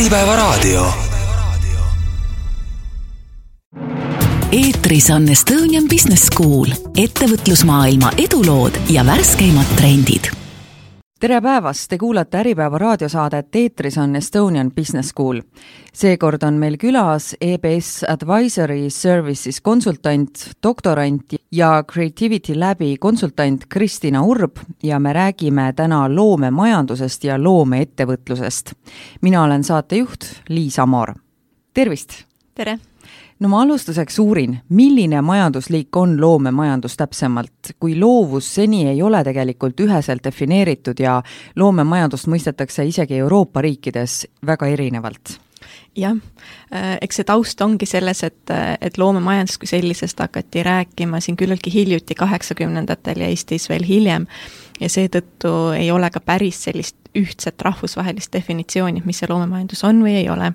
Äripäevaraadio. eetris on Estonian Business School, ettevõtlusmaailma edulood ja värskeimad trendid tere päevast, te kuulate Äripäeva raadiosaadet, eetris on Estonian Business School. seekord on meil külas EBS Advisory Services konsultant, doktorant ja Creativity Labi konsultant Kristina Urb ja me räägime täna loomemajandusest ja loomeettevõtlusest. mina olen saatejuht Liis Amor. tervist! tere! No ma alustuseks uurin, milline majandusliik on loomemajandus täpsemalt, kui loovus seni ei ole tegelikult üheselt defineeritud ja loomemajandust mõistetakse isegi Euroopa riikides väga erinevalt. Jah, äh, eks see taust ongi selles, et, et loomemajandus kui sellisest hakati rääkima siin küllaltki hiljuti, kaheksakümnendatel ja Eestis veel hiljem, ja seetõttu ei ole ka päris sellist ühtset rahvusvahelist definitsiooni, mis see loomemajandus on või ei ole.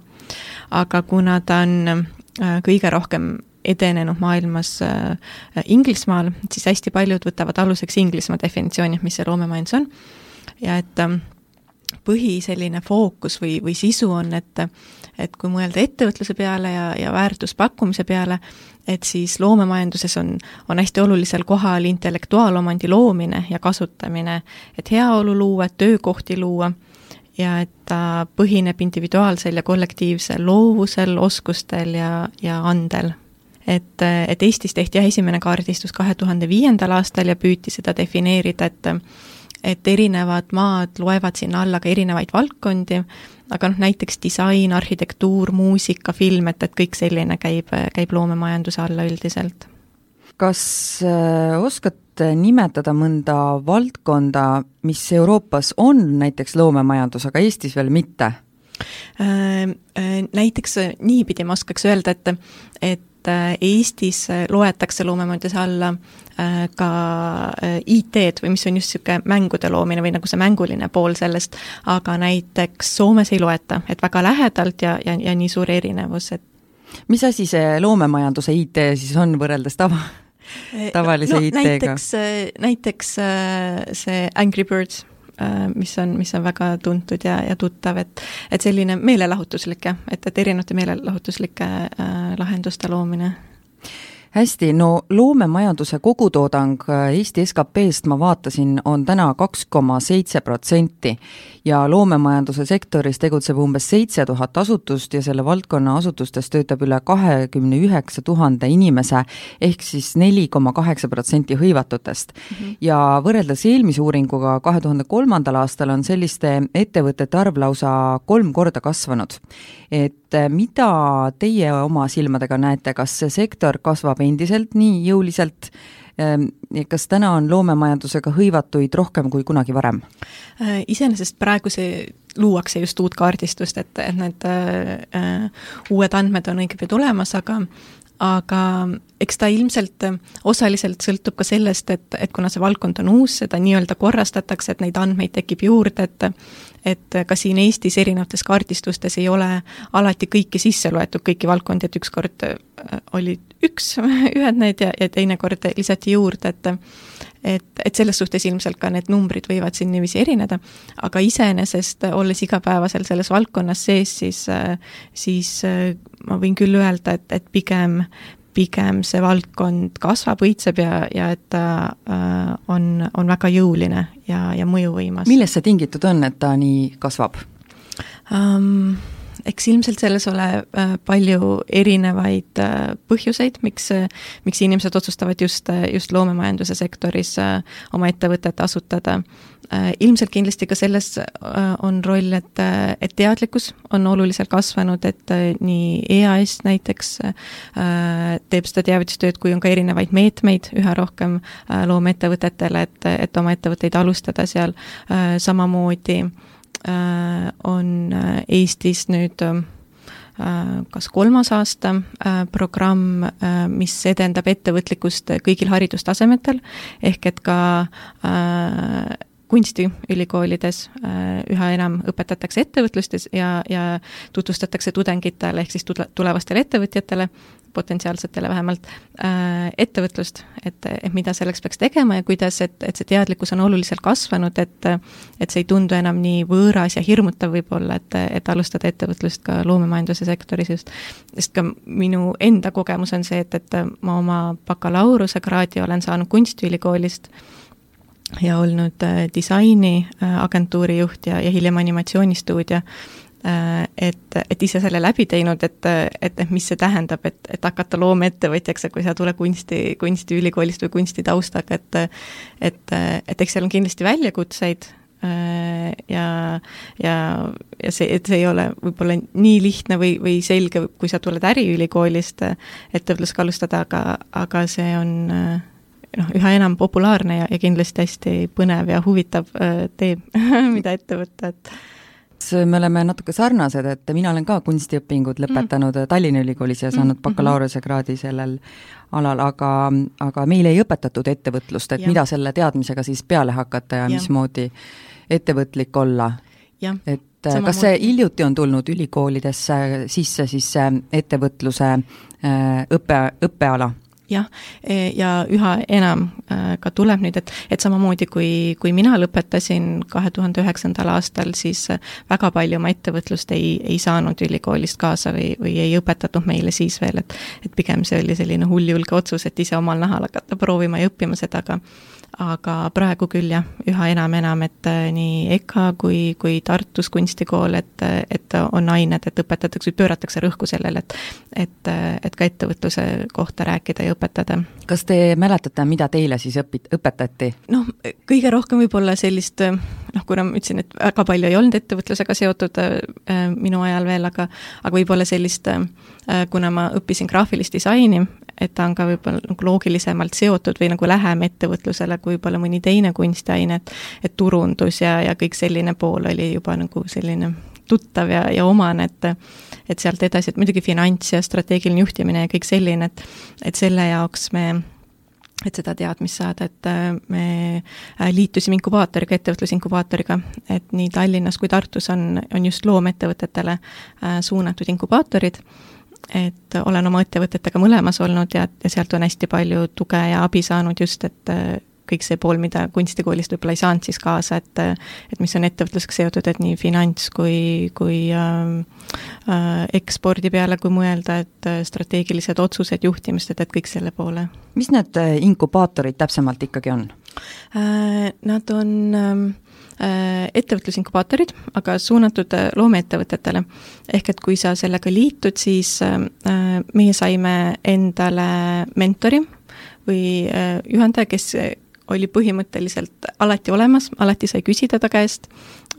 aga kuna ta on kõige rohkem edenenud maailmas äh, Inglismaal, siis hästi paljud võtavad aluseks Inglismaa definitsiooni, mis see loomemajandus on. ja et ähm, põhi selline fookus või, või sisu on, et et kui mõelda ettevõtluse peale ja, ja väärtuspakkumise peale, et siis loomemajanduses on, on hästi olulisel kohal intellektuaalomandi loomine ja kasutamine, et heaolu luua, töökohti luua ja et ta põhineb individuaalsel ja kollektiivsel loovusel, oskustel ja, ja andel. et, et Eestis tehti jah, esimene kaardistus kahe tuhande viiendal aastal ja püüti seda defineerida, et et erinevad maad loevad sinna alla ka erinevaid valdkondi, aga noh, näiteks disain, arhitektuur, muusika, film, et, et kõik selline käib, käib loomemajanduse alla üldiselt. Kas äh, oskad nimetada mõnda valdkonda, mis Euroopas on näiteks loomemajandus, aga Eestis veel mitte? Äh, äh, näiteks äh, niipidi ma oskaks öelda, et, et Eestis loetakse loomemajanduse alla ka IT-d või mis on just niisugune mängude loomine või nagu see mänguline pool sellest, aga näiteks Soomes ei loeta, et väga lähedalt ja, ja, ja nii suur erinevus, et mis asi see loomemajanduse IT siis on võrreldes tava, tavalise no, IT-ga? näiteks, äh, näiteks äh, see Angry Birds, äh, mis on, mis on väga tuntud ja, ja tuttav, et et selline meelelahutuslik jah, et, et erinevate meelelahutuslike äh, lahenduste loomine hästi, no loomemajanduse kogutoodang Eesti SKP-st ma vaatasin, on täna kaks koma seitse protsenti ja loomemajanduse sektoris tegutseb umbes seitse tuhat asutust ja selle valdkonna asutustes töötab üle kahekümne üheksa tuhande inimese, ehk siis neli koma kaheksa protsenti hõivatutest mm. -hmm. ja võrreldes eelmise uuringuga kahe tuhande kolmandal aastal on selliste ettevõtete arv lausa kolm korda kasvanud. et mida teie oma silmadega näete, kas see sektor kasvab endiselt nii jõuliselt, Ehm, kas täna on loomemajandusega hõivatuid rohkem kui kunagi varem? Äh, iseenesest praegu see luuakse just uut kaardistust, et, et need äh, äh, uued andmed on õigemini tulemas, aga aga eks ta ilmselt osaliselt sõltub ka sellest, et, et kuna see valdkond on uus, seda nii-öelda korrastatakse, et neid andmeid tekib juurde, et et ka siin Eestis erinevates kaardistustes ei ole alati kõiki sisse loetud, kõiki valdkondi, et ükskord olid üks, ühed need ja, ja teinekord lisati juurde, et et, et selles suhtes ilmselt ka need numbrid võivad siin niiviisi erineda, aga iseenesest, olles igapäevaselt selles valdkonnas sees, siis, siis ma võin küll öelda, et, et pigem, pigem see valdkond kasvab, õitseb ja, ja et ta äh, on, on väga jõuline ja, ja mõjuvõimas. millest see tingitud on, et ta nii kasvab um,? eks ilmselt selles ole äh, palju erinevaid äh, põhjuseid, miks, äh, miks inimesed otsustavad just, just loomemajanduse sektoris oma ettevõtet asutada. Ilmselt kindlasti ka selles on roll, et, et teadlikkus on oluliselt kasvanud, et nii EAS näiteks teeb seda teavitustööd, kui on ka erinevaid meetmeid üha rohkem loomeettevõtetele, et, et oma ettevõtteid alustada seal, samamoodi Äh, on äh, Eestis nüüd äh, kas kolmas aasta programm, mis edendab ettevõtlikkust kõigil haridustasemetel, ehk et ka kunstiülikoolides üha enam õpetatakse ettevõtlustes ja, ja tutvustatakse tudengitele ehk siis tulevastele ettevõtjatele potentsiaalsetele vähemalt, äh, ettevõtlust, et, et mida selleks peaks tegema ja kuidas, et, et see teadlikkus on oluliselt kasvanud, et et see ei tundu enam nii võõras ja hirmutav võib-olla, et, et alustada ettevõtlust ka loomemajanduse sektoris just. sest ka minu enda kogemus on see, et, et ma oma bakalaureusekraadi olen saanud Kunstiülikoolist ja olnud äh, disainiagentuuri juht ja, ja hiljem animatsioonistuudio. Äh, et, et ise selle läbi teinud, et, et, et mis see tähendab, et, et hakata loomeettevõtjaks, kui sa tuled kunsti, kunstiülikoolist või kunstitaustaga, et et, et eks seal on kindlasti väljakutseid äh, ja, ja, ja see, et see ei ole võib-olla nii lihtne või, või selge, kui sa tuled äriülikoolist ettevõtlusega alustada, aga, aga see on noh, üha enam populaarne ja, ja kindlasti hästi põnev ja huvitav tee, mida ette võtta, et me oleme natuke sarnased, et mina olen ka kunstiõpingud lõpetanud mm. Tallinna Ülikoolis ja saanud mm -hmm. bakalaureusekraadi sellel alal, aga, aga meil ei õpetatud ettevõtlust, et ja. mida selle teadmisega siis peale hakata ja, ja. mismoodi ettevõtlik olla. et Sama kas see hiljuti on tulnud ülikoolidesse sisse siis see ettevõtluse äh, õppe, õppeala? Jah, e, ja üha enam äh, ka tuleb nüüd, et, et samamoodi kui, kui mina lõpetasin kahe tuhande üheksandal aastal, siis väga palju oma ettevõtlust ei, ei saanud ülikoolist kaasa või, või ei õpetatud meile siis veel, et et pigem see oli selline hulljulge otsus, et ise omal nahal hakata proovima ja õppima seda, aga aga praegu küll jah, üha enam-enam, et äh, nii EKA kui, kui Tartus kunstikool, et, et on ained, et õpetatakse pööratakse rõhku sellele, et et, et ka ettevõtluse kohta rääkida ja õpetada. kas te mäletate, mida teile siis õpit-, õpetati? noh, kõige rohkem võib-olla sellist noh, kuna ma ütlesin, et väga palju ei olnud ettevõtlusega seotud äh, minu ajal veel, aga aga võib-olla sellist äh,, kuna ma õppisin graafilist disaini, et ta on ka võib-olla nagu loogilisemalt seotud või nagu lähem ettevõtlusele kui võib-olla mõni teine kunstiaine, et et turundus ja, ja kõik selline pool oli juba nagu selline tuttav ja, ja omane, et et sealt edasi, et muidugi finants ja strateegiline juhtimine ja kõik selline, et et selle jaoks me et seda teadmist saada, et me äh, liitusime inkubaatoriga, ettevõtlusinkubaatoriga, et nii Tallinnas kui Tartus on, on just loomettevõtetele äh, suunatud inkubaatorid. Et olen oma ettevõtetega mõlemas olnud ja, ja sealt on hästi palju tuge ja abi saanud just, et äh, kõik see pool, mida kunstikoolist võib-olla ei saanud siis kaasa, et et mis on ettevõtlusega seotud, et nii finants kui, kui äh, äh, ekspordi peale, kui mõelda, et äh, strateegilised otsused, juhtimist, et, et kõik selle poole. mis need inkubaatorid täpsemalt ikkagi on äh,? Nad on äh, Äh, ettevõtlusinkubaatorid, aga suunatud äh, loomeettevõtetele. ehk et kui sa sellega liitud, siis äh, meie saime endale mentori või juhendaja, kes oli põhimõtteliselt alati olemas, alati sai küsida ta käest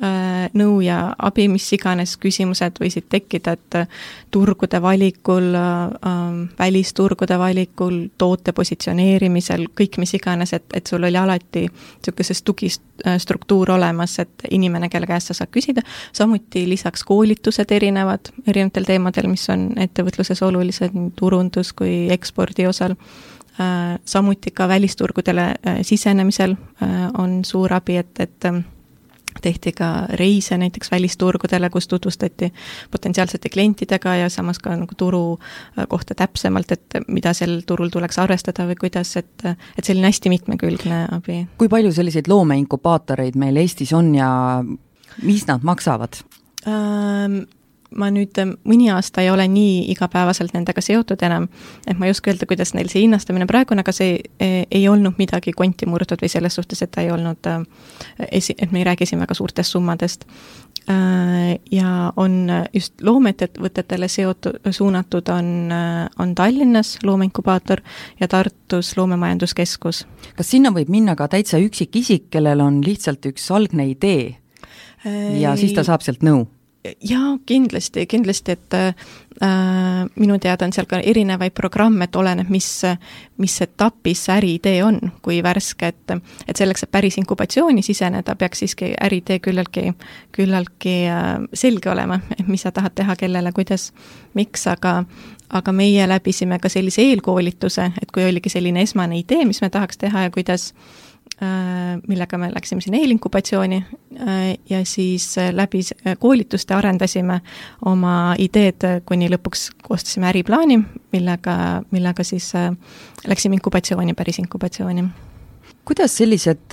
äh, nõu ja abi, mis iganes küsimused võisid tekkida, et äh, turgude valikul äh,, välisturgude valikul, toote positsioneerimisel, kõik mis iganes, et, et sul oli alati niisugune see tugistruktuur olemas, et inimene, kelle käest sa saad küsida, samuti lisaks koolitused erinevad, erinevatel teemadel, mis on ettevõtluses olulised, nii turundus kui ekspordi osal samuti ka välisturgudele äh, sisenemisel äh, on suur abi, et, et ähm, tehti ka reise näiteks välisturgudele, kus tutvustati potentsiaalsete klientidega ja samas ka nagu turu kohta täpsemalt, et mida sel turul tuleks arvestada või kuidas, et et selline hästi mitmekülgne abi. kui palju selliseid loomeinkubaatoreid meil Eestis on ja mis nad maksavad? Ma nüüd ähm, mõni aasta ei ole nii igapäevaselt nendega seotud enam, et ma ei oska öelda, kuidas neil see hinnastamine praegu on, aga see e, ei olnud midagi konti murdnud või selles suhtes, et ta ei olnud äh, esi-, et me ei räägi siin väga suurtest summadest. Äh, ja on just loomeettevõtetele seotud, suunatud on, äh, on Tallinnas loomeinkubaator ja Tartus Loomemajanduskeskus. kas sinna võib minna ka täitsa üksikisik, kellel on lihtsalt üks algne idee ja siis ta saab sealt nõu? Jaa, kindlasti, kindlasti, et äh, minu teada on seal ka erinevaid programme, et oleneb, mis, mis etapis see äriidee on, kui värske, et et selleks, et päris inkubatsiooni siseneda, peaks siiski äriidee küllaltki, küllaltki äh, selge olema, et mis sa tahad teha, kellele, kuidas, miks, aga aga meie läbisime ka sellise eelkoolituse, et kui oligi selline esmane idee, mis me tahaks teha ja kuidas millega me läksime sinna eelinkubatsiooni ja siis läbi koolituste arendasime oma ideed, kuni lõpuks koostasime äriplaani, millega, millega siis läksime inkubatsiooni, päris inkubatsiooni. kuidas sellised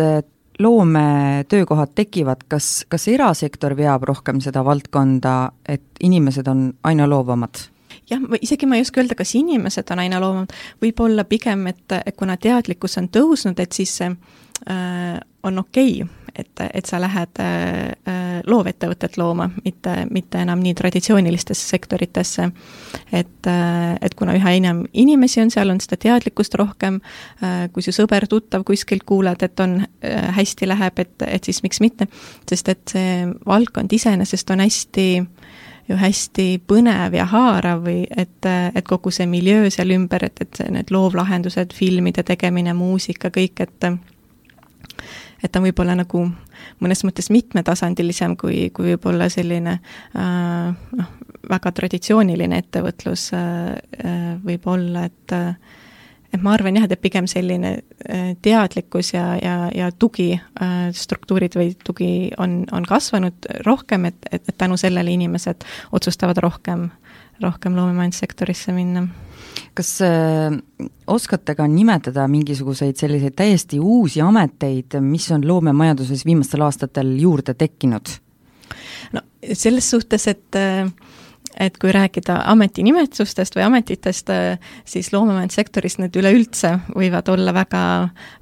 loometöökohad tekivad, kas, kas erasektor veab rohkem seda valdkonda, et inimesed on aina loovamad? jah, isegi ma ei oska öelda, kas inimesed on aina loovamad, võib-olla pigem, et, kuna teadlikkus on tõusnud, et siis see äh, on okei okay,, et, et sa lähed äh, äh, loovettevõtet looma, mitte, mitte enam nii traditsioonilistesse sektoritesse. et äh,, et kuna üha enam inimesi on seal, on seda teadlikkust rohkem äh,, kui su sõber-tuttav kuskilt kuuled, et on äh,, hästi läheb, et, et siis miks mitte, sest et see valdkond iseenesest on hästi ju hästi põnev ja haarav või et, et kogu see miljöö seal ümber, et, et need loovlahendused, filmide tegemine, muusika, kõik, et et ta on võib-olla nagu mõnes mõttes mitmetasandilisem kui, kui võib-olla selline äh, noh, väga traditsiooniline ettevõtlus äh, äh, võib olla, et et ma arvan jah, et pigem selline teadlikkus ja, ja, ja tugistruktuurid või tugi on, on kasvanud rohkem, et, et, et tänu sellele inimesed otsustavad rohkem, rohkem loomemajandussektorisse minna kas äh, oskate ka nimetada mingisuguseid selliseid täiesti uusi ameteid, mis on loomemajanduses viimastel aastatel juurde tekkinud? no selles suhtes, et äh, et kui rääkida ametinimetustest või ametitest, äh, siis loomemajandussektoris need üleüldse võivad olla väga,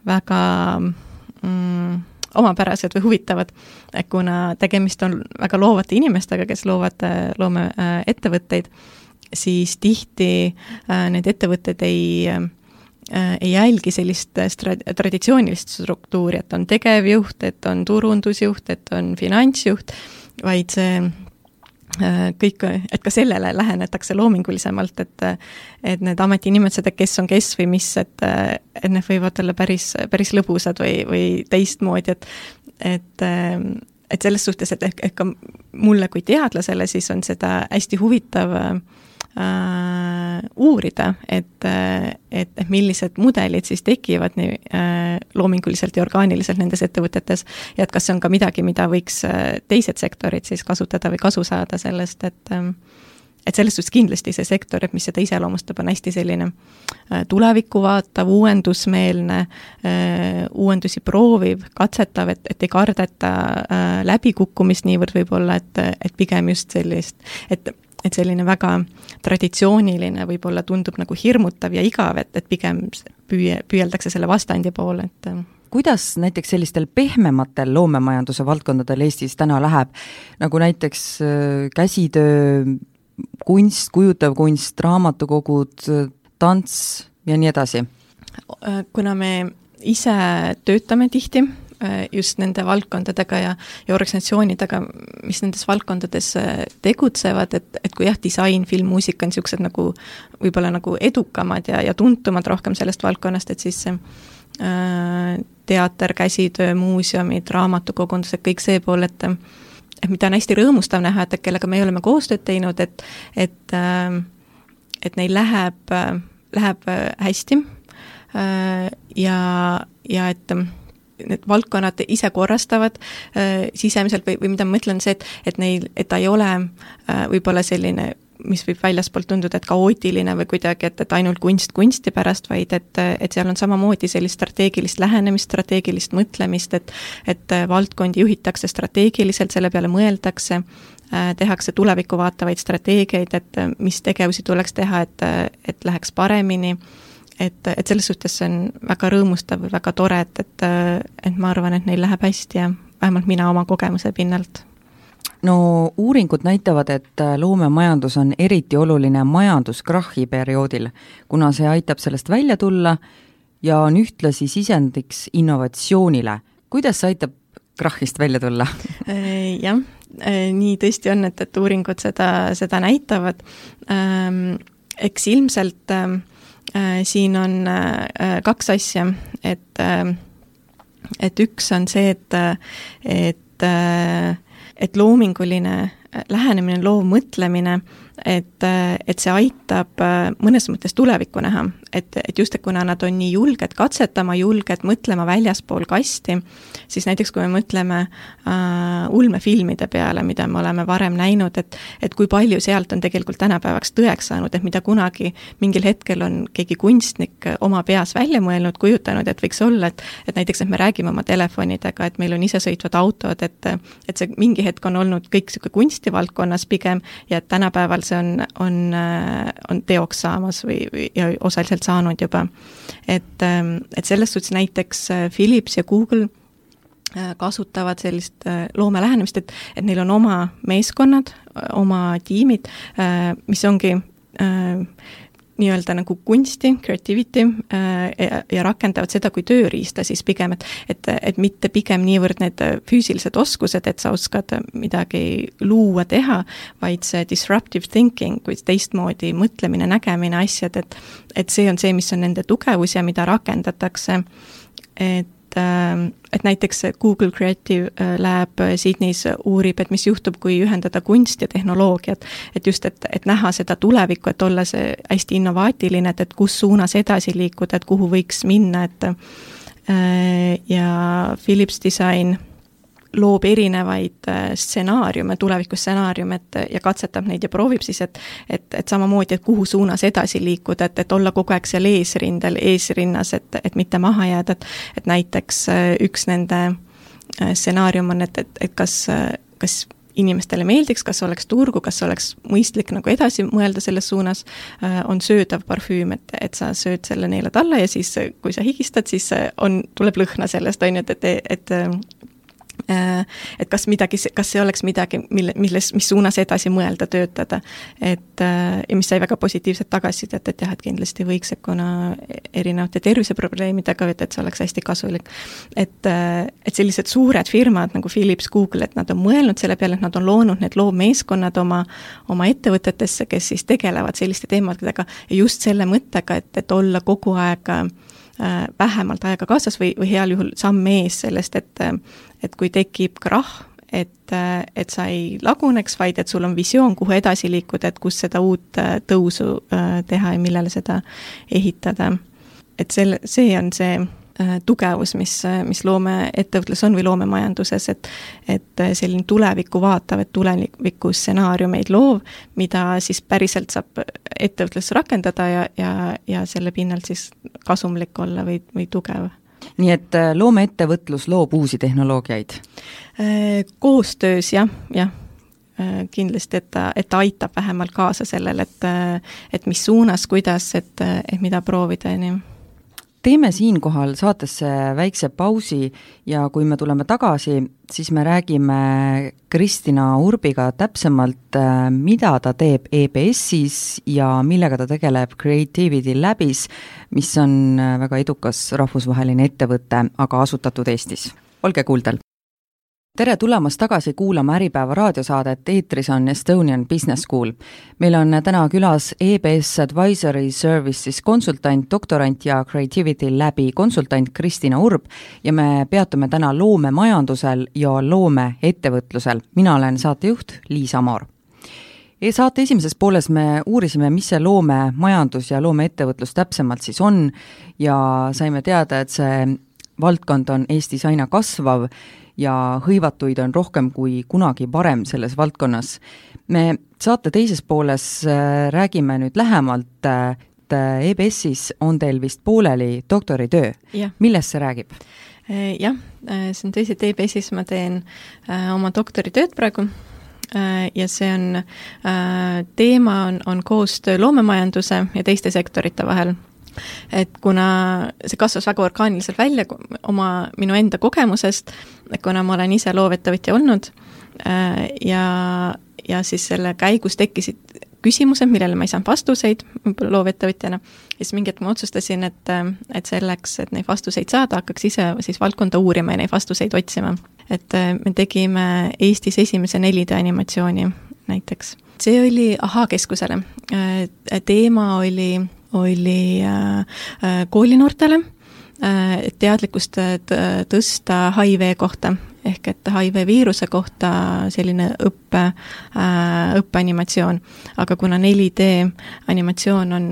väga mm, omapärased või huvitavad, kuna tegemist on väga loovate inimestega, kes loovad loomeettevõtteid äh, siis tihti äh, need ettevõtted ei äh, ei jälgi sellist stra-, traditsioonilist struktuuri, et on tegevjuht, et on turundusjuht, et on finantsjuht, vaid see äh, kõik, et ka sellele lähenetakse loomingulisemalt, et et need ametinimetused, et kes on kes või mis, et et need võivad olla päris, päris lõbusad või, või teistmoodi, et et et selles suhtes, et ehk, ehk ka mulle kui teadlasele siis on seda hästi huvitav äh, äh, uurida, et, et, et millised mudelid siis tekivad nii äh, loominguliselt ja orgaaniliselt nendes ettevõtetes ja et kas see on ka midagi, mida võiks äh, teised sektorid siis kasutada või kasu saada sellest, et äh, et selles suhtes kindlasti see sektor, et mis seda iseloomustab, on hästi selline äh, tulevikku vaatav, uuendusmeelne, äh, uuendusi prooviv, katsetav, et, et ei kardeta äh, läbikukkumist niivõrd võib-olla, et, et pigem just sellist, et et selline väga traditsiooniline võib-olla tundub nagu hirmutav ja igav, et, et pigem püüe, püüeldakse selle vastandi poole, et äh. kuidas näiteks sellistel pehmematel loomemajanduse valdkondadel Eestis täna läheb, nagu näiteks äh, käsitöö, kunst, kujutav kunst, raamatukogud, tants ja nii edasi? Äh, kuna me ise töötame tihti just nende valdkondadega ja, ja organisatsioonidega, mis nendes valdkondades äh, tegutsevad, et, et kui jah, disain, film, muusika on niisugused nagu võib-olla nagu edukamad ja, ja tuntumad rohkem sellest valdkonnast, et siis äh, teater, käsitöö, muuseumid, raamatukogundused, kõik see pool, et et mida on hästi rõõmustav näha, et kellega me oleme koostööd teinud, et, et äh, et neil läheb, läheb hästi ja, ja et need valdkonnad ise korrastavad äh, sisemiselt või, või mida ma mõtlen, see, et, et neil, et ta ei ole äh, võib-olla selline mis võib väljaspoolt tunduda, et kaootiline või kuidagi, et, et ainult kunst kunsti pärast, vaid et, et seal on samamoodi sellist strateegilist lähenemist, strateegilist mõtlemist, et et valdkondi juhitakse strateegiliselt, selle peale mõeldakse äh,, tehakse tulevikku vaatavaid strateegiaid, et mis tegevusi tuleks teha, et, et läheks paremini. äh,, et, et selles suhtes see on väga rõõmustav väga tore, et, et, et ma arvan, et neil läheb hästi ja vähemalt mina oma kogemuse pinnalt no uuringud näitavad, et loomemajandus on eriti oluline majanduskrahhi perioodil, kuna see aitab sellest välja tulla ja on ühtlasi sisendiks innovatsioonile. kuidas see aitab krahhist välja tulla äh, jah, äh, nii tõesti on, et, et uuringud seda, seda näitavad. Ähm, eks ilmselt Äh, siin on äh, kaks asja, et, äh, et üks on see, et, et, et loominguline lähenemine, loov mõtlemine et, et see aitab mõnes mõttes tulevikku näha, et, et just, et kuna nad on nii julged katsetama, julged mõtlema väljaspool kasti, siis näiteks kui me mõtleme äh, ulmefilmide peale, mida me oleme varem näinud, et et kui palju sealt on tegelikult tänapäevaks tõeks saanud, et mida kunagi mingil hetkel on keegi kunstnik oma peas välja mõelnud, kujutanud, et võiks olla, et et näiteks, et me räägime oma telefonidega, et meil on isesõitvad autod, et et see mingi hetk on olnud kõik niisugune kunstivaldkonnas pigem ja et tänapäeval see on, on, on teoks saamas või, või ja osaliselt saanud juba. et, et selles suhtes näiteks Philips ja Google Äh, kasutavad sellist äh, loome lähenemist, et, et neil on oma meeskonnad, oma tiimid, äh, mis ongi nii-öelda nagu kunsti, creativity ja, ja rakendavad seda kui tööriista siis pigem, et et, et mitte pigem niivõrd need füüsilised oskused, et sa oskad midagi luua, teha, vaid see disruptive thinking, kui teistmoodi mõtlemine, nägemine, asjad, et et see on see, mis on nende tugevus ja mida rakendatakse, et et, äh, et näiteks Google Creative äh, Lab Sydneys uurib, et mis juhtub, kui ühendada kunst ja tehnoloogiat. et just, et, et näha seda tulevikku, et olla see hästi innovaatiline, et, et kus suunas edasi liikuda, et kuhu võiks minna, et äh, ja Philips Design loob erinevaid äh, stsenaariume, tulevikustsenaariume, et ja katsetab neid ja proovib siis, et et, et samamoodi, et kuhu suunas edasi liikuda, et, et olla kogu aeg seal eesrindel, eesrinnas, et, et mitte maha jääda, et et näiteks äh, üks nende äh, stsenaarium on, et, et, et kas, kas inimestele meeldiks, kas oleks turgu, kas oleks mõistlik nagu edasi mõelda selles suunas, on söödav parfüüm, et, et sa sööd selle, neelad alla ja siis, kui sa higistad, siis on, tuleb lõhna sellest, on ju, et, et, et et kas midagi, kas see oleks midagi, mille, milles, mis suunas edasi mõelda, töötada. et äh, ja mis sai väga positiivset tagasisidet, et jah, et kindlasti võiks, et kuna erinevate terviseprobleemidega, et, et see oleks hästi kasulik. et, äh, et sellised suured firmad nagu Philips, Google, et nad on mõelnud selle peale, et nad on loonud need loovmeeskonnad oma, oma ettevõtetesse, kes siis tegelevad selliste teemadega ja just selle mõttega, et, et olla kogu aeg Äh, vähemalt aega kaasas või, või heal juhul samm ees sellest, et et kui tekib krahh, et, et sa ei laguneks, vaid et sul on visioon, kuhu edasi liikuda, et kus seda uut äh, tõusu äh, teha ja millele seda ehitada. et selle, see on see Äh, tugevus, mis, mis loomeettevõtlus on või loomemajanduses, et et selline tulevikku vaatav, et tuleviku stsenaariumeid loov, mida siis päriselt saab ettevõtluses rakendada ja, ja, ja selle pinnalt siis kasumlik olla või, või tugev. Nii et äh, loomeettevõtlus loob uusi tehnoloogiaid? Äh, koostöös jah, jah, kindlasti, et ta, et ta aitab vähemalt kaasa sellele, et et mis suunas, kuidas, et, et mida proovida, on ju teeme siinkohal saatesse väikse pausi ja kui me tuleme tagasi, siis me räägime Kristina Urbiga täpsemalt, äh, mida ta teeb EBS-is ja millega ta tegeleb Creativity Labis, mis on äh, väga edukas rahvusvaheline ettevõte, aga asutatud Eestis. olge kuuldel! Tere tulemast tagasi kuulama Äripäeva raadiosaadet, eetris on Estonian Business School. meil on täna külas EBS Advisory Services konsultant, doktorant ja Creativity Labi konsultant Kristina Urb ja me peatume täna loomemajandusel ja loomeettevõtlusel. mina olen saatejuht Liis Amor e. saate esimeses pooles me uurisime, mis see loomemajandus ja loomeettevõtlus täpsemalt siis on ja saime teada, et see valdkond on Eestis aina kasvav ja hõivatuid on rohkem kui kunagi varem selles valdkonnas. me saate teises pooles äh, räägime nüüd lähemalt, äh, et äh, EBS-is on teil vist pooleli doktoritöö. millest see räägib? jah, see on tõsi, et EBS-is ma teen oma doktoritööd praegu ja see on, teema on, on koostöö loomemajanduse ja teiste sektorite vahel et kuna see kasvas väga orgaaniliselt välja oma, minu enda kogemusest, kuna ma olen ise loovettevõtja olnud äh, ja, ja siis selle käigus tekkisid küsimused, millele ma ei saanud vastuseid loovettevõtjana, siis mingi hetk ma otsustasin, et, et selleks, et neid vastuseid saada, hakkaks ise siis valdkonda uurima ja neid vastuseid otsima. et äh, me tegime Eestis esimese 4D animatsiooni näiteks. see oli Ahhaa-keskusele, äh, teema oli oli äh, äh, koolinoortele, äh, teadlikkust tõsta HIV kohta ehk et HIV viiruse kohta selline õppe, õppeanimatsioon. aga kuna 4D animatsioon on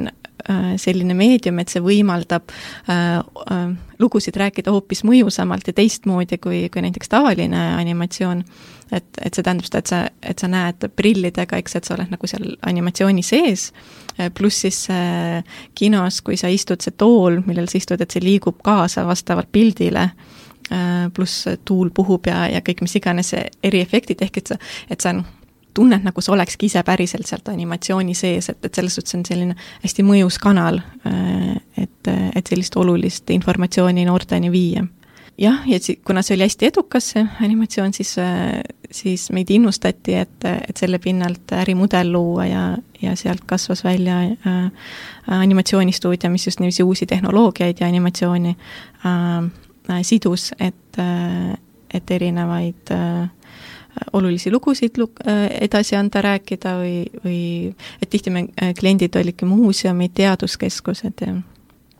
selline meedium, et see võimaldab äh, äh, lugusid rääkida hoopis mõjusamalt ja teistmoodi kui, kui näiteks tavaline animatsioon, et, et see tähendab seda, et sa, et sa näed prillidega, eks, et sa oled nagu seal animatsiooni sees, pluss siis äh, kinos, kui sa istud, see tool, millel sa istud, et see liigub kaasa vastavalt pildile äh,, pluss tuul puhub ja, ja kõik mis iganes eriefektid, ehk et sa, et sa noh, tunned, nagu sa olekski ise päriselt sealt animatsiooni sees, et, et selles suhtes on selline hästi mõjus kanal, et, et sellist olulist informatsiooni noorteni viia. jah, ja kuna see oli hästi edukas, see animatsioon, siis, siis meid innustati, et, et selle pinnalt ärimudel luua ja, ja sealt kasvas välja äh, animatsioonistuudio, mis just niiviisi uusi tehnoloogiaid ja animatsiooni äh, sidus, et äh,, et erinevaid äh, olulisi lugusid luk-, äh, edasi anda, rääkida või, või et tihti me äh, kliendid olidki muuseumid, teaduskeskused ja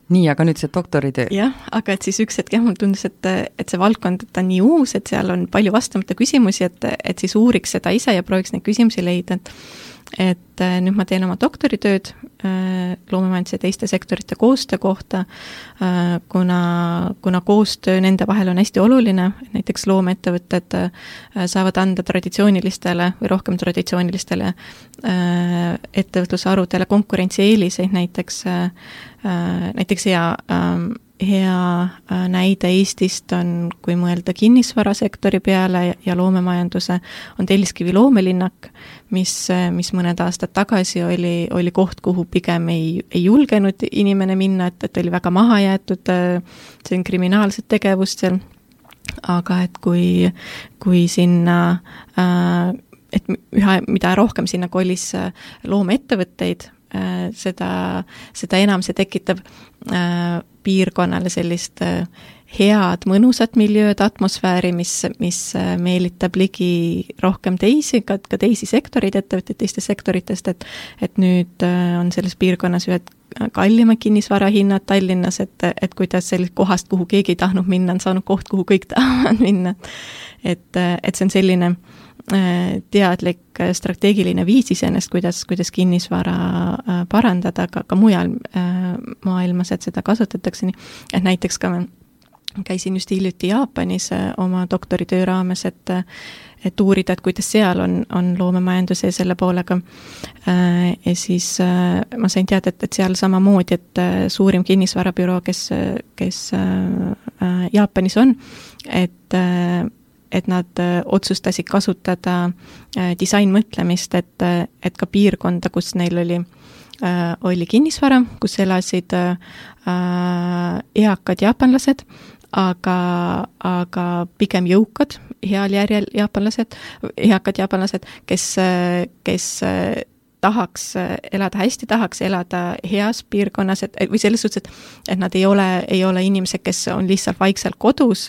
nii, aga nüüd see doktoritöö. jah, aga et siis üks hetk jah, mulle tundus, et, et see valdkond, et ta on nii uus, et seal on palju vastamata küsimusi, et, et siis uuriks seda ise ja prooviks neid küsimusi leida, et et äh, nüüd ma teen oma doktoritööd äh, loomemajanduse ja teiste sektorite koostöö kohta, äh, kuna, kuna koostöö nende vahel on hästi oluline, näiteks loomeettevõtted saavad anda traditsioonilistele või rohkem traditsioonilistele ettevõtlusharudele konkurentsieeliseid, näiteks, näiteks hea ähm, hea äh, näide Eestist on, kui mõelda kinnisvarasektori peale ja loomemajanduse, on Telliskivi loomelinnak, mis, äh, mis mõned aastad tagasi oli, oli koht, kuhu pigem ei, ei julgenud inimene minna, et, et oli väga maha jäetud, äh, see on kriminaalset tegevust seal, aga et kui, kui sinna et üha, mida rohkem sinna kolis loomeettevõtteid, seda, seda enam see tekitab piirkonnale sellist äh, head, mõnusat miljööd, atmosfääri, mis, mis äh, meelitab ligi rohkem teisi, ka, ka teisi sektoreid, ettevõtteid teistest sektoritest, et et nüüd äh, on selles piirkonnas ühed kallimad kinnisvarahinnad Tallinnas, et, et kuidas sellest kohast, kuhu keegi ei tahtnud minna, on saanud koht, kuhu kõik tahavad minna. et, et see on selline äh, Äh, teadlik äh, strateegiline viis iseenesest, kuidas, kuidas kinnisvara äh, parandada ka, ka mujal maailmas, et seda kasutatakse nii, et näiteks ka käisin just hiljuti Jaapanis oma doktoritöö raames, et et uurida, et kuidas seal on, on loomemajanduse ja selle poolega. Ja siis ma sain teada, et, et seal samamoodi, et suurim kinnisvarabüroo, kes, kes Jaapanis on, et et nad äh, otsustasid kasutada äh, disainmõtlemist, et, äh, et ka piirkonda, kus neil oli, oli kinnisvara, kus elasid eakad jaapanlased, aga, aga pigem jõukad, heal järjel jaapanlased, eakad jaapanlased, kes, kes tahaks elada hästi, tahaks elada heas piirkonnas, et või selles suhtes, et et nad ei ole, ei ole inimesed, kes on lihtsalt vaikselt kodus,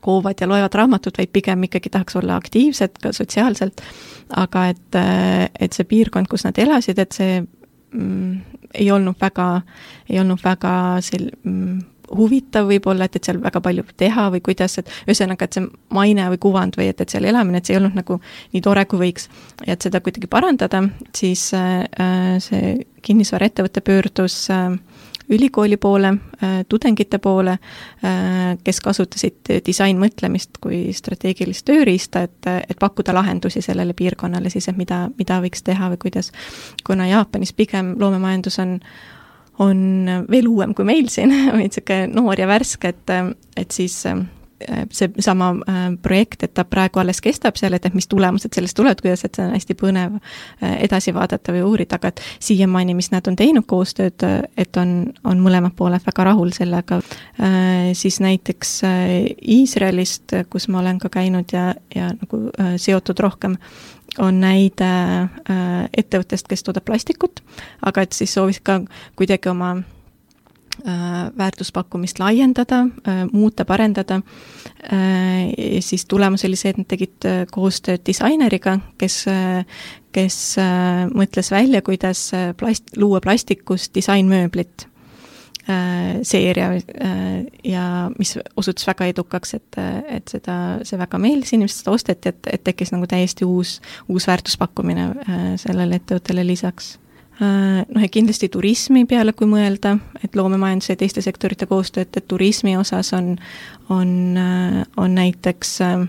koovad ja loevad raamatut, vaid pigem ikkagi tahaks olla aktiivsed ka sotsiaalselt, aga et, et see piirkond, kus nad elasid, et see mm, ei olnud väga, ei olnud väga sel- mm,, huvitav võib-olla, et, et seal väga palju teha või kuidas, et ühesõnaga, et see maine või kuvand või et, et seal elamine, et see ei olnud nagu nii tore, kui võiks. ja et seda kuidagi parandada, siis äh, see kinnisvaraettevõte pöördus äh, ülikooli poole, äh, tudengite poole, äh, kes kasutasid disainmõtlemist kui strateegilist tööriista, et, et pakkuda lahendusi sellele piirkonnale siis, et mida, mida võiks teha või kuidas. kuna Jaapanis pigem loomemajandus on, on veel uuem kui meil siin, või niisugune noor ja värske, et, et siis Äh, seesama äh, projekt, et ta praegu alles kestab seal, et, et mis tulemused sellest tulevad, kuidas, et see on hästi põnev äh, edasi vaadata või uurida, aga et siiamaani, mis nad on teinud koostööd, et on, on mõlemad pooled väga rahul sellega, siis näiteks Iisraelist, kus ma olen ka käinud ja, ja nagu seotud rohkem, on näide ettevõttest, kes toodab plastikut, aga et siis soovis ka kuidagi oma Äh, väärtuspakkumist laiendada, äh, muuta, parendada, äh, siis tulemus oli see, et nad tegid koostööd disaineriga, kes, kes mõtles välja, kuidas plast, luua plastikust disainmööblit seeria ja mis osutus väga edukaks, et, et seda, see väga meeldis, inimesed seda osteti, et, et tekkis nagu täiesti uus, uus väärtuspakkumine sellele ettevõttele lisaks noh, ja kindlasti turismi peale, kui mõelda, et loomemajanduse ja teiste sektorite koostöö, et, et turismi osas on, on, on näiteks äh,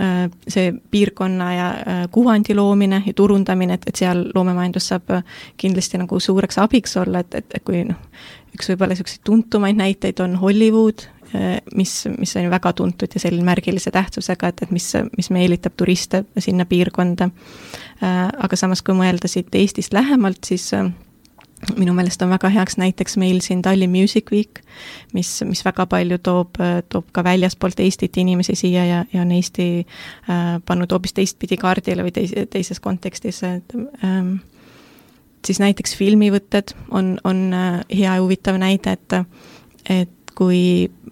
Äh, see piirkonna ja äh, kuvandi loomine ja turundamine, et, et seal loomemajandus saab äh, kindlasti nagu suureks abiks olla, et, et, et kui noh, üks võib-olla niisuguseid tuntumaid näiteid on Hollywood, mis, mis on väga tuntud ja selline märgilise tähtsusega, et, et mis, mis meelitab turiste sinna piirkonda. Aga samas, kui mõelda siit Eestist lähemalt, siis minu meelest on väga heaks näiteks meil siin Tallinn Music Week, mis, mis väga palju toob, toob ka väljaspoolt Eestit inimesi siia ja, ja on Eesti äh, pannud hoopis teistpidi kaardile või teis, teises kontekstis, et ähm, siis näiteks filmivõtted on, on hea ja huvitav näide, et et kui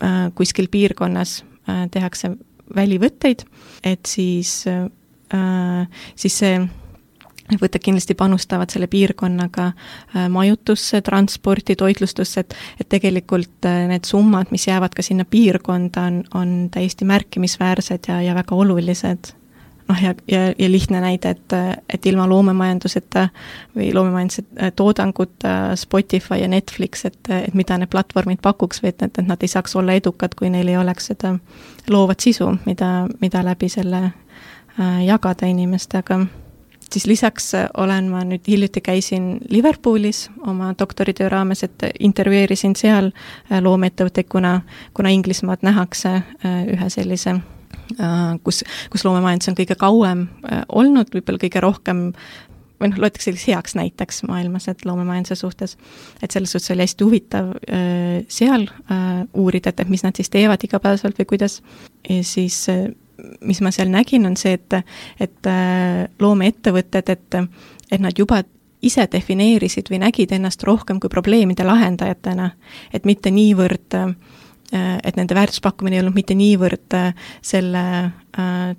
äh, kuskil piirkonnas äh, tehakse välivõtteid, et siis äh,, siis see võtted kindlasti panustavad selle piirkonnaga majutusse, transporti, toitlustusse, et et tegelikult need summad, mis jäävad ka sinna piirkonda, on, on täiesti märkimisväärsed ja, ja väga olulised. Noh, ja, ja, ja lihtne näide, et, et ilma loomemajanduseta või loomemajanduse toodanguta Spotify ja Netflix, et, et mida need platvormid pakuks või et, et, et nad ei saaks olla edukad, kui neil ei oleks seda loovat sisu, mida, mida läbi selle äh, jagada inimestega siis lisaks äh, olen ma nüüd, hiljuti käisin Liverpoolis oma doktoritöö raames, et intervjueerisin seal äh, loomeettevõtteid, kuna, kuna Inglismaad nähakse äh, ühe sellise kus, kus loomemajandus on kõige kauem olnud, võib-olla kõige rohkem või noh, loetakse selliseks heaks näiteks maailmas, et loomemajanduse suhtes. et selles suhtes oli hästi huvitav seal uurida, et, et mis nad siis teevad igapäevaselt või kuidas, ja siis mis ma seal nägin, on see, et, et äh, loomeettevõtted, et, et nad juba ise defineerisid või nägid ennast rohkem kui probleemide lahendajatena, et mitte niivõrd äh, et nende väärtuspakkumine ei olnud mitte niivõrd äh, selle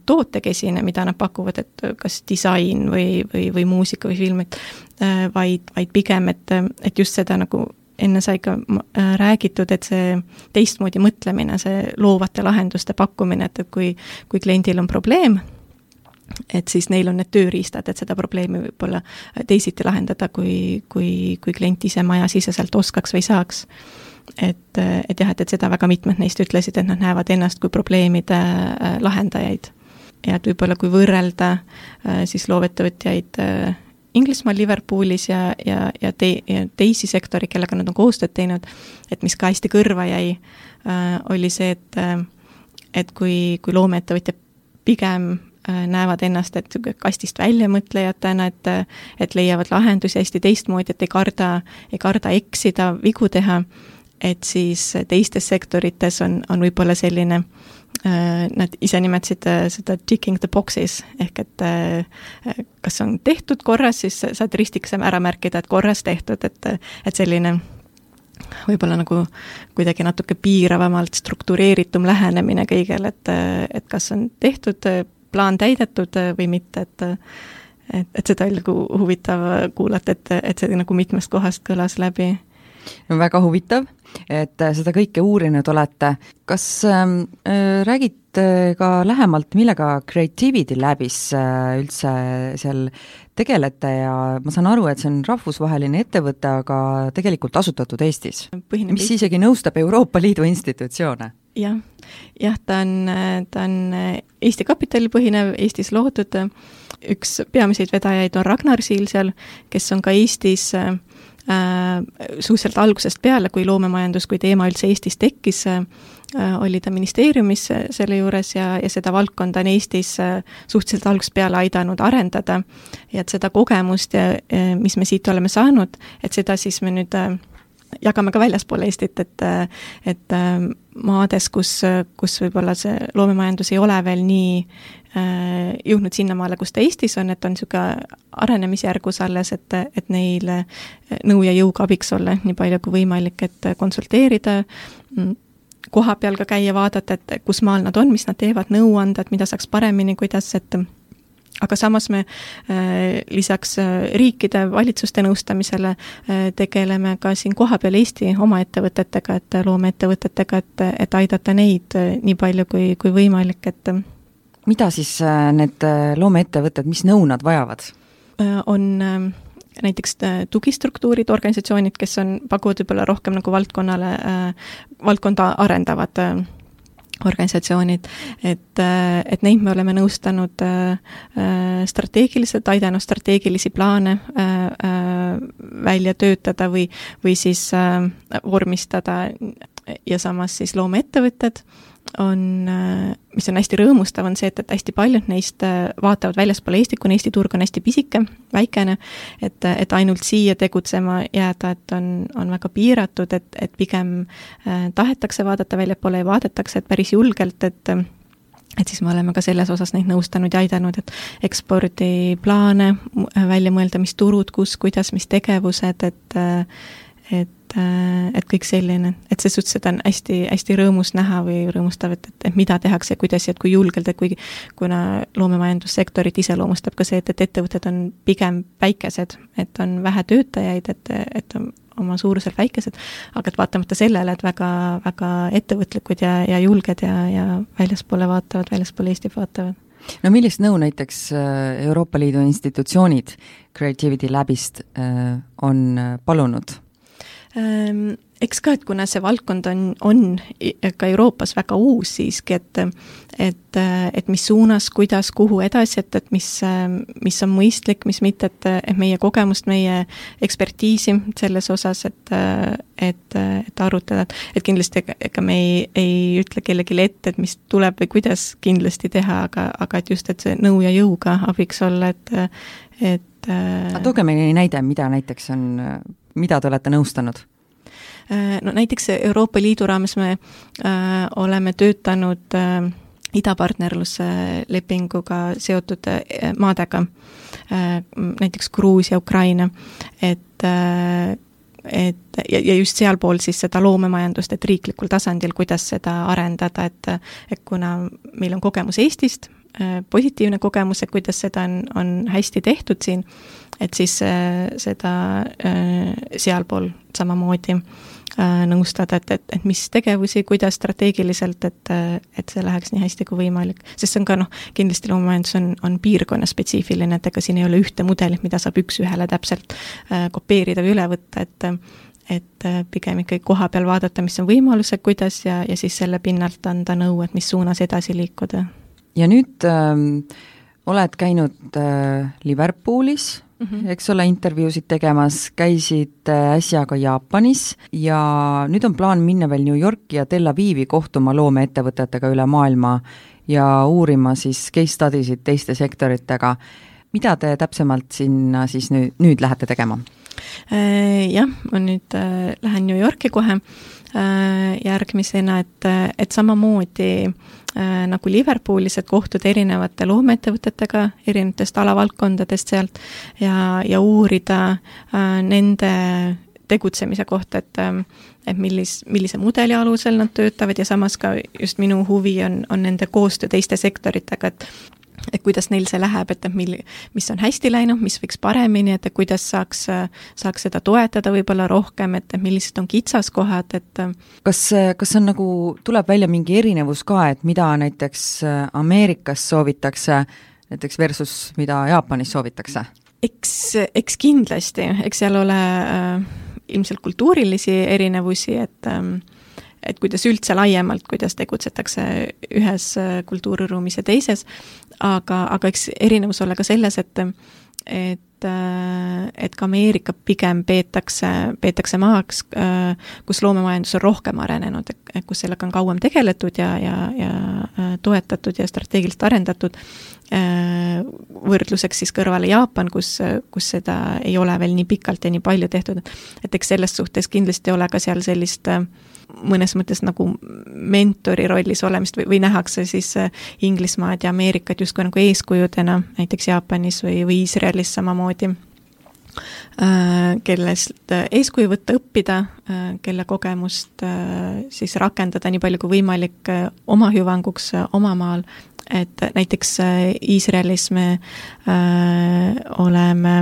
tootekesine, mida nad pakuvad, et kas disain või, või, või muusika või film, et vaid, vaid pigem, et, et just seda nagu enne sai ka äh, räägitud, et see teistmoodi mõtlemine, see loovate lahenduste pakkumine, et, et kui, kui kliendil on probleem, et siis neil on need tööriistad, et seda probleemi võib-olla teisiti lahendada, kui, kui, kui klient ise majasiseselt oskaks või saaks. Et, et jah, et, et seda väga mitmed neist ütlesid, et nad näevad ennast kui probleemide äh, lahendajaid. ja et võib-olla kui võrrelda äh, siis loovettevõtjaid Inglismaal, Liverpoolis ja, ja, ja te-, ja teisi sektoreid, kellega nad on koostööd teinud, et mis ka hästi kõrva jäi äh,, oli see, et äh, et kui, kui loomeettevõtjad pigem äh, näevad ennast, et kastist väljamõtlejatena, et et leiavad lahendusi hästi teistmoodi, et ei karda, ei karda eksida, vigu teha, et siis teistes sektorites on, on võib-olla selline äh, nad ise nimetasid äh, seda ticking the boxes ehk et äh, kas on tehtud korras, siis saad ristikese ära märkida, et korras tehtud, et, et selline võib-olla nagu kuidagi natuke piiravamalt struktureeritum lähenemine kõigele, et, et kas on tehtud, plaan täidetud või mitte, et et, et seda oli nagu huvitav kuulata, et, et see nagu mitmest kohast kõlas läbi no väga huvitav, et äh, seda kõike uurinud olete. kas ähm, äh, räägite ka lähemalt, millega Creativity Labis äh, üldse seal tegelete? Ja ma saan aru, et see on rahvusvaheline ettevõte, aga tegelikult asutatud Eestis, mis isegi nõustab Euroopa Liidu institutsioone. Jah, jah, ta on, ta on Eesti kapitalil põhinev, Eestis loodud, üks peamiseid vedajaid on Ragnar Siil seal, kes on ka Eestis äh, Äh, suhteliselt algusest peale, kui loomemajandus kui teema üldse Eestis tekkis, äh, oli ta ministeeriumis selle juures ja, ja seda valdkonda on Eestis äh, suhteliselt algusest peale aidanud arendada. ja et seda kogemust, mis me siit oleme saanud, et seda siis me nüüd jagame ka väljaspool Eestit, et, et maades, kus, kus võib-olla see loomemajandus ei ole veel nii Äh, jõudnud sinnamaale, kus ta Eestis on, et on niisugune arenemisjärgus alles, et, et neile nõu ja jõuga abiks olla nii palju kui võimalik, et konsulteerida, mm, koha peal ka käia, vaadata, et kus maal nad on, mis nad teevad, nõu anda, et mida saaks paremini, kuidas, et aga samas me äh, lisaks äh, riikide, valitsuste nõustamisele äh, tegeleme ka siin kohapeal Eesti oma ettevõtetega, et loomeettevõtetega, et, et aidata neid nii palju kui, kui võimalik, et mida siis need loomeettevõtted, mis nõu nad vajavad? on näiteks tugistruktuurid, organisatsioonid, kes on, pakuvad võib-olla rohkem nagu valdkonnale, valdkonda arendavad organisatsioonid, et, et neid me oleme nõustanud äh, äh, strateegiliselt, aidanud strateegilisi plaane äh, välja töötada või, või siis vormistada ja samas siis loomeettevõtted on, mis on hästi rõõmustav, on see, et, et hästi paljud neist äh, vaatavad väljaspool Eestit, kuna Eesti turg on hästi pisike, väikene, et, et ainult siia tegutsema jääda, et on, on väga piiratud, et, et pigem äh, tahetakse vaadata väljapoole ja vaadatakse, et päris julgelt, et et siis me oleme ka selles osas neid nõustanud ja aidanud, et ekspordiplaane välja mõelda, mis turud, kus, kuidas, mis tegevused, et et et kõik selline, et selles suhtes seda on hästi, hästi rõõmus näha või rõõmustav, et, et, et mida tehakse kuidas ja kui julgelt, et kuigi kuna loomemajandussektorit iseloomustab ka see, et, et ettevõtted on pigem väikesed, et on vähe töötajaid, et, et oma suuruselt väikesed, aga et vaatamata sellele, et väga, väga ettevõtlikud ja, ja julged ja, ja väljaspoole vaatavad, väljaspoole Eestit vaatavad. No millist nõu näiteks äh, Euroopa Liidu institutsioonid Creativity Labist äh, on äh, palunud eks ka, et kuna see valdkond on, on ka Euroopas väga uus siiski, et et, et mis suunas, kuidas, kuhu edasi, et, et mis, mis on mõistlik, mis mitte, et, et meie kogemust, meie ekspertiisi selles osas, et et, et arutada, et et kindlasti ega, ega me ei, ei ütle kellelegi ette, et mis tuleb või kuidas kindlasti teha, aga, aga et just, et see nõu ja jõuga abiks olla, et et aga tooge meile näide, mida näiteks on mida te olete nõustanud? Äh, no näiteks Euroopa Liidu raames me äh, oleme töötanud äh, idapartnerluse lepinguga seotud äh, maadega äh,, näiteks Gruusia, Ukraina, et äh, et ja, ja just sealpool siis seda loomemajandust, et riiklikul tasandil, kuidas seda arendada, et et kuna meil on kogemus Eestist, äh, positiivne kogemus, et kuidas seda on, on hästi tehtud siin, et siis äh, seda äh, sealpool samamoodi äh, nõustada, et, et, et mis tegevusi, kuidas strateegiliselt, et, et see läheks nii hästi kui võimalik. sest see on ka noh, kindlasti loomemajandus on, on piirkonnaspetsiifiline, et ega siin ei ole ühte mudelit, mida saab üks-ühele täpselt kopeerida või üle võtta, et et pigem ikkagi koha peal vaadata, mis on võimalused, kuidas ja, ja siis selle pinnalt anda nõu, et mis suunas edasi liikuda. ja nüüd äh, oled käinud äh, Liverpoolis mm, -hmm. eks ole, intervjuusid tegemas, käisid äh, äsja ka Jaapanis ja nüüd on plaan minna veel New Yorki ja Tel Avivi kohtuma loomeettevõtetega üle maailma ja uurima siis case study sid teiste sektoritega. mida te täpsemalt sinna siis nüüd, nüüd lähete tegema? Äh, jah, ma nüüd äh, lähen New Yorki kohe järgmisena, et, et samamoodi äh, nagu Liverpoolis, et kohtuda erinevate loomeettevõtetega erinevatest alavaldkondadest sealt ja, ja uurida äh, nende tegutsemise kohta, et äh, et millis, millise mudeli alusel nad töötavad ja samas ka just minu huvi on, on nende koostöö teiste sektoritega, et et kuidas neil see läheb, et, et mil-, mis on hästi läinud, mis võiks paremini, et kuidas saaks, saaks seda toetada võib-olla rohkem, et, et millised on kitsaskohad, et kas, kas on nagu, tuleb välja mingi erinevus ka, et mida näiteks Ameerikas soovitakse, näiteks versus mida Jaapanis soovitakse? eks, eks kindlasti, eks seal ole äh, ilmselt kultuurilisi erinevusi, et äh, et kuidas üldse laiemalt, kuidas tegutsetakse ühes äh, kultuuriruumis ja teises, aga, aga eks erinevus ole ka selles, et et, äh, et ka Ameerika pigem peetakse, peetakse maaks, äh, kus loomemajandus on rohkem arenenud, kus sellega on kauem tegeletud ja, ja, ja toetatud ja strateegiliselt arendatud, võrdluseks siis kõrvale Jaapan, kus, kus seda ei ole veel nii pikalt ja nii palju tehtud, et eks selles suhtes kindlasti ei ole ka seal sellist äh, mõnes mõttes nagu mentori rollis olemist või, või nähakse siis äh, Inglismaad ja Ameerikat justkui nagu eeskujudena, näiteks Jaapanis või, või Iisraelis samamoodi äh, kellest äh, eeskuju võtta, õppida, kelle kogemust siis rakendada nii palju kui võimalik oma hüvanguks oma maal, et näiteks Iisraelis me oleme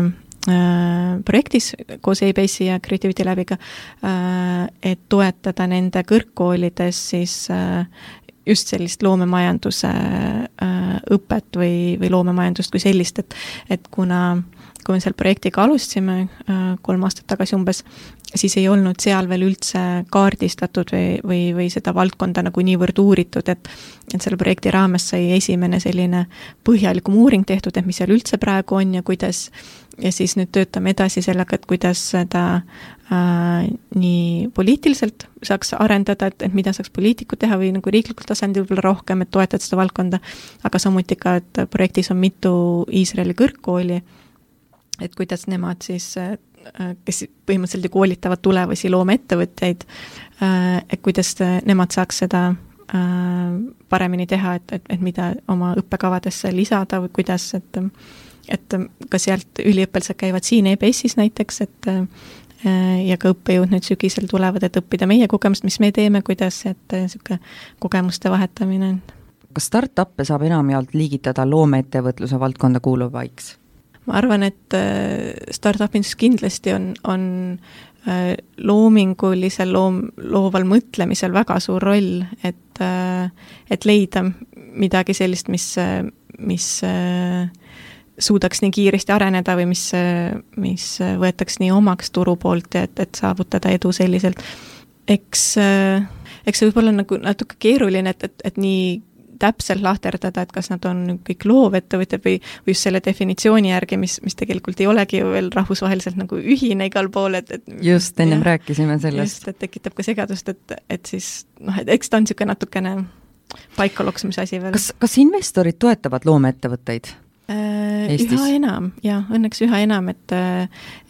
projektis koos EBS-i ja Creativity Labiga äh,, et toetada nende kõrgkoolides siis äh, just sellist loomemajanduse äh, õpet või, või loomemajandust kui sellist, et et kuna kui me selle projektiga alustasime äh, kolm aastat tagasi umbes, siis ei olnud seal veel üldse kaardistatud või, või, või seda valdkonda nagu niivõrd uuritud, et et selle projekti raames sai esimene selline põhjalikum uuring tehtud, et mis seal üldse praegu on ja kuidas, ja siis nüüd töötame edasi sellega, et kuidas seda äh, nii poliitiliselt saaks arendada, et, et mida saaks poliitikud teha või nagu riiklikul tasandil võib-olla rohkem, et toetada seda valdkonda, aga samuti ka, et projektis on mitu Iisraeli kõrgkooli et kuidas nemad siis, äh, kes põhimõtteliselt ju koolitavad tulevasi loomeettevõtjaid, äh, et kuidas nemad saaks seda äh, paremini teha, et, et, et mida oma õppekavadesse lisada või kuidas, et et ka sealt üliõpilased käivad siin EBS-is näiteks, et ja ka õppejõud nüüd sügisel tulevad, et õppida meie kogemust, mis me teeme, kuidas, et niisugune kogemuste vahetamine. kas startup'e saab enamjaolt liigitada loomeettevõtluse valdkonda kuuluvaiks? ma arvan, et äh, startup'is kindlasti on, on äh, loomingulisel loom, looval mõtlemisel väga suur roll, et, äh, et leida midagi sellist, mis, mis suudaks nii kiiresti areneda või mis, mis võetaks nii omaks turu poolt ja et, et saavutada edu selliselt. eks, eks see võib olla nagu natuke keeruline, et, et, et nii täpselt lahterdada, et kas nad on kõik loovettevõtjad või, või just selle definitsiooni järgi, mis, mis tegelikult ei olegi ju veel rahvusvaheliselt nagu ühine igal pool, et, et just, ennem jah, rääkisime sellest. just, et tekitab ka segadust, et, et siis noh, et eks ta on niisugune natukene paikaloksumise asi veel. kas, kas investorid toetavad loomeettevõtteid? Äh, Eestis? üha enam, jah, õnneks üha enam, et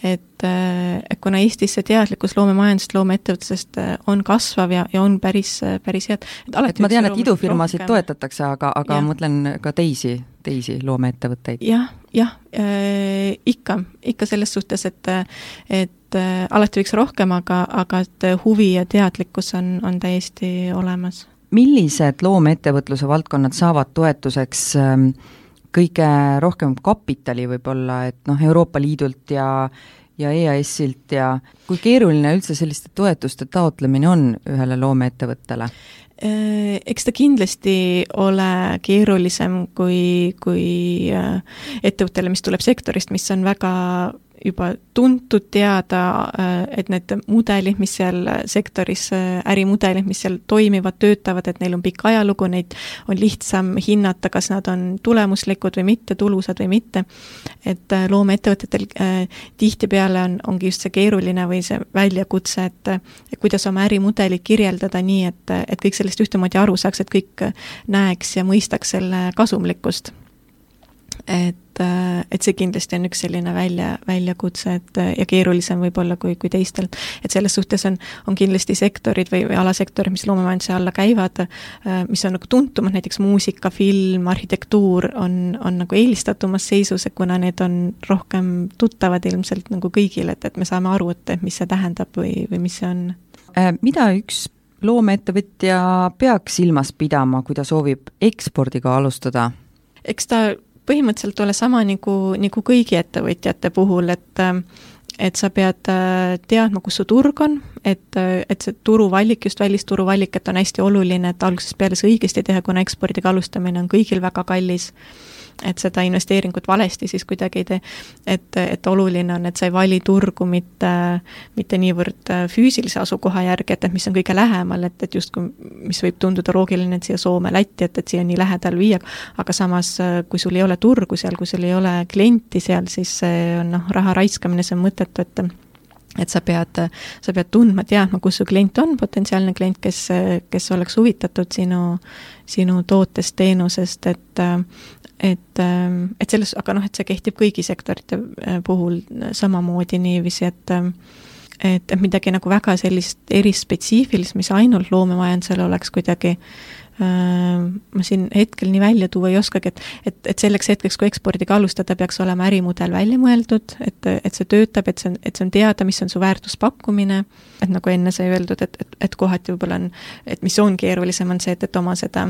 et, et kuna Eestis see teadlikkus loomemajandusest, loomeettevõtlusest äh, on kasvav ja, ja on päris, päris head. et ma tean, et idufirmasid rohkem. toetatakse, aga, aga ja. mõtlen ka teisi, teisi loomeettevõtteid ja,. jah, jah äh,, ikka, ikka selles suhtes, et et äh, alati võiks rohkem, aga, aga et huvi ja teadlikkus on, on täiesti olemas. millised loomeettevõtluse valdkonnad saavad toetuseks äh, kõige rohkem kapitali võib-olla, et noh, Euroopa Liidult ja ja EAS-ilt ja kui keeruline üldse selliste toetuste taotlemine on ühele loomeettevõttele? Äh, eks ta kindlasti ole keerulisem kui, kui äh, ettevõttele, mis tuleb sektorist, mis on väga juba tuntud, teada, äh, et need mudelid, mis seal sektoris, äh, ärimudelid, mis seal toimivad, töötavad, et neil on pikk ajalugu, neid on lihtsam hinnata, kas nad on tulemuslikud või mitte, tulusad või mitte. et äh, loomeettevõtetel tihtipeale on, ongi just see keeruline või see väljakutse, et kuidas oma ärimudelit kirjeldada nii, et, et kõik sellest ühtemoodi aru saaks, et kõik näeks ja mõistaks selle kasumlikkust et, äh, et see kindlasti on üks selline välja, väljakutse, et äh, ja keerulisem võib-olla kui, kui teistel. et selles suhtes on, on kindlasti sektorid või, või alasektorid, mis loomemajanduse alla käivad, äh, mis on nagu tuntumad, näiteks muusika, film, arhitektuur on, on nagu eelistatumas seisus, kuna need on rohkem tuttavad ilmselt nagu kõigile, et, et me saame aru, et, et mis see tähendab või, või mis see on. Mida üks loomeettevõtja peaks silmas pidama, kui ta soovib ekspordiga alustada? eks ta põhimõtteliselt ole sama nagu, nagu kõigi ettevõtjate puhul, et et sa pead äh, teadma, kus su turg on, et, et see turuvalik, just välisturu valik, et on hästi oluline, et algusest peale see õigesti teha, kuna ekspordiga alustamine on kõigil väga kallis et seda investeeringut valesti siis kuidagi ei tee. et, et oluline on, et sa ei vali turgu mitte, mitte niivõrd füüsilise asukoha järgi, et, et mis on kõige lähemal, et, et justkui, mis võib tunduda loogiline, et siia Soome, Lätti, et, et siia nii lähedal viia, aga samas, kui sul ei ole turgu seal, kui sul ei ole klienti seal, siis see on noh, raha raiskamine, see on mõttetu, et et sa pead, sa pead tundma, teadma, kus su klient on, potentsiaalne klient, kes, kes oleks huvitatud sinu, sinu tootest, teenusest, et et, et selles, aga noh, et see kehtib kõigi sektorite äh, puhul samamoodi niiviisi, et et, et midagi nagu väga sellist erispetsiifilist, mis ainult loomemajandusel oleks kuidagi ma siin hetkel nii välja tuua ei oskagi, et, et, et selleks hetkeks, kui ekspordiga alustada, peaks olema ärimudel välja mõeldud, et, et see töötab, et see on, et see on teada, mis on su väärtuspakkumine, et nagu enne sai öeldud, et, et, et kohati võib-olla on, et mis on keerulisem, on see, et, et oma seda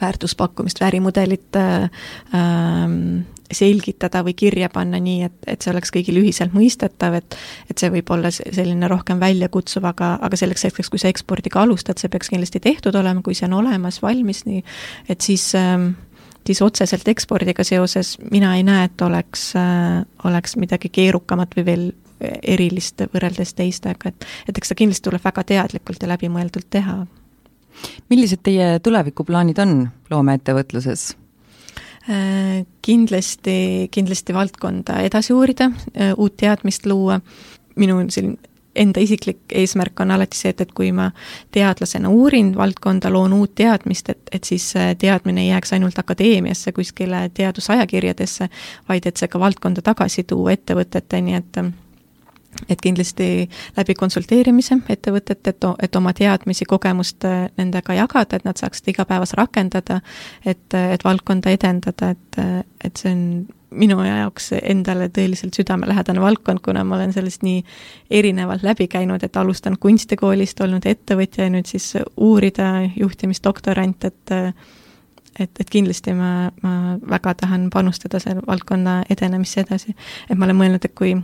väärtuspakkumist, ärimudelit äh, ähm, selgitada või kirja panna nii, et, et see oleks kõigile ühiselt mõistetav, et et see võib olla selline rohkem väljakutsuv, aga, aga selleks hetkeks, kui sa ekspordiga alustad, see peaks kindlasti tehtud olema, kui see on olemas, valmis, nii et siis ähm, siis otseselt ekspordiga seoses mina ei näe, et oleks äh,, oleks midagi keerukamat või veel erilist võrreldes teistega, et et eks seda kindlasti tuleb väga teadlikult ja läbimõeldult teha. Millised teie tulevikuplaanid on loomeettevõtluses? Äh, kindlasti, kindlasti valdkonda edasi uurida, äh, uut teadmist luua, minu selline enda isiklik eesmärk on alati see, et, et kui ma teadlasena uurin valdkonda, loon uut teadmist, et, et siis teadmine ei jääks ainult akadeemiasse, kuskile teadusajakirjadesse, vaid et see ka valdkonda tagasi tuua ettevõteteni, et et kindlasti läbi konsulteerimise ettevõtete, et, et oma teadmisi, kogemust äh, nendega jagada, et nad saaks seda igapäevas rakendada, et, et valdkonda edendada, et, et see on minu jaoks endale tõeliselt südamelähedane valdkond, kuna ma olen sellest nii erinevalt läbi käinud, et alustan kunstikoolist, olnud ettevõtja ja nüüd siis uurida juhtimisdoktorant, et et, et kindlasti ma, ma väga tahan panustada selle valdkonna edenemisse edasi. et ma olen mõelnud, et kui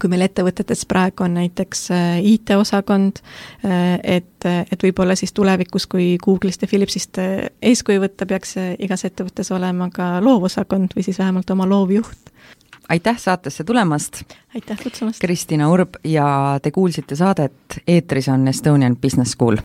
kui meil ettevõtetes praegu on näiteks äh, IT-osakond, äh, et, et võib-olla siis tulevikus, kui Google'ist ja Philipsist äh, eeskuju võtta, peaks igas ettevõttes olema ka loovosakond või siis vähemalt oma loovjuht. aitäh saatesse tulemast! aitäh kutsumast! Kristina Urb ja te kuulsite saadet Eetris on Estonian Business School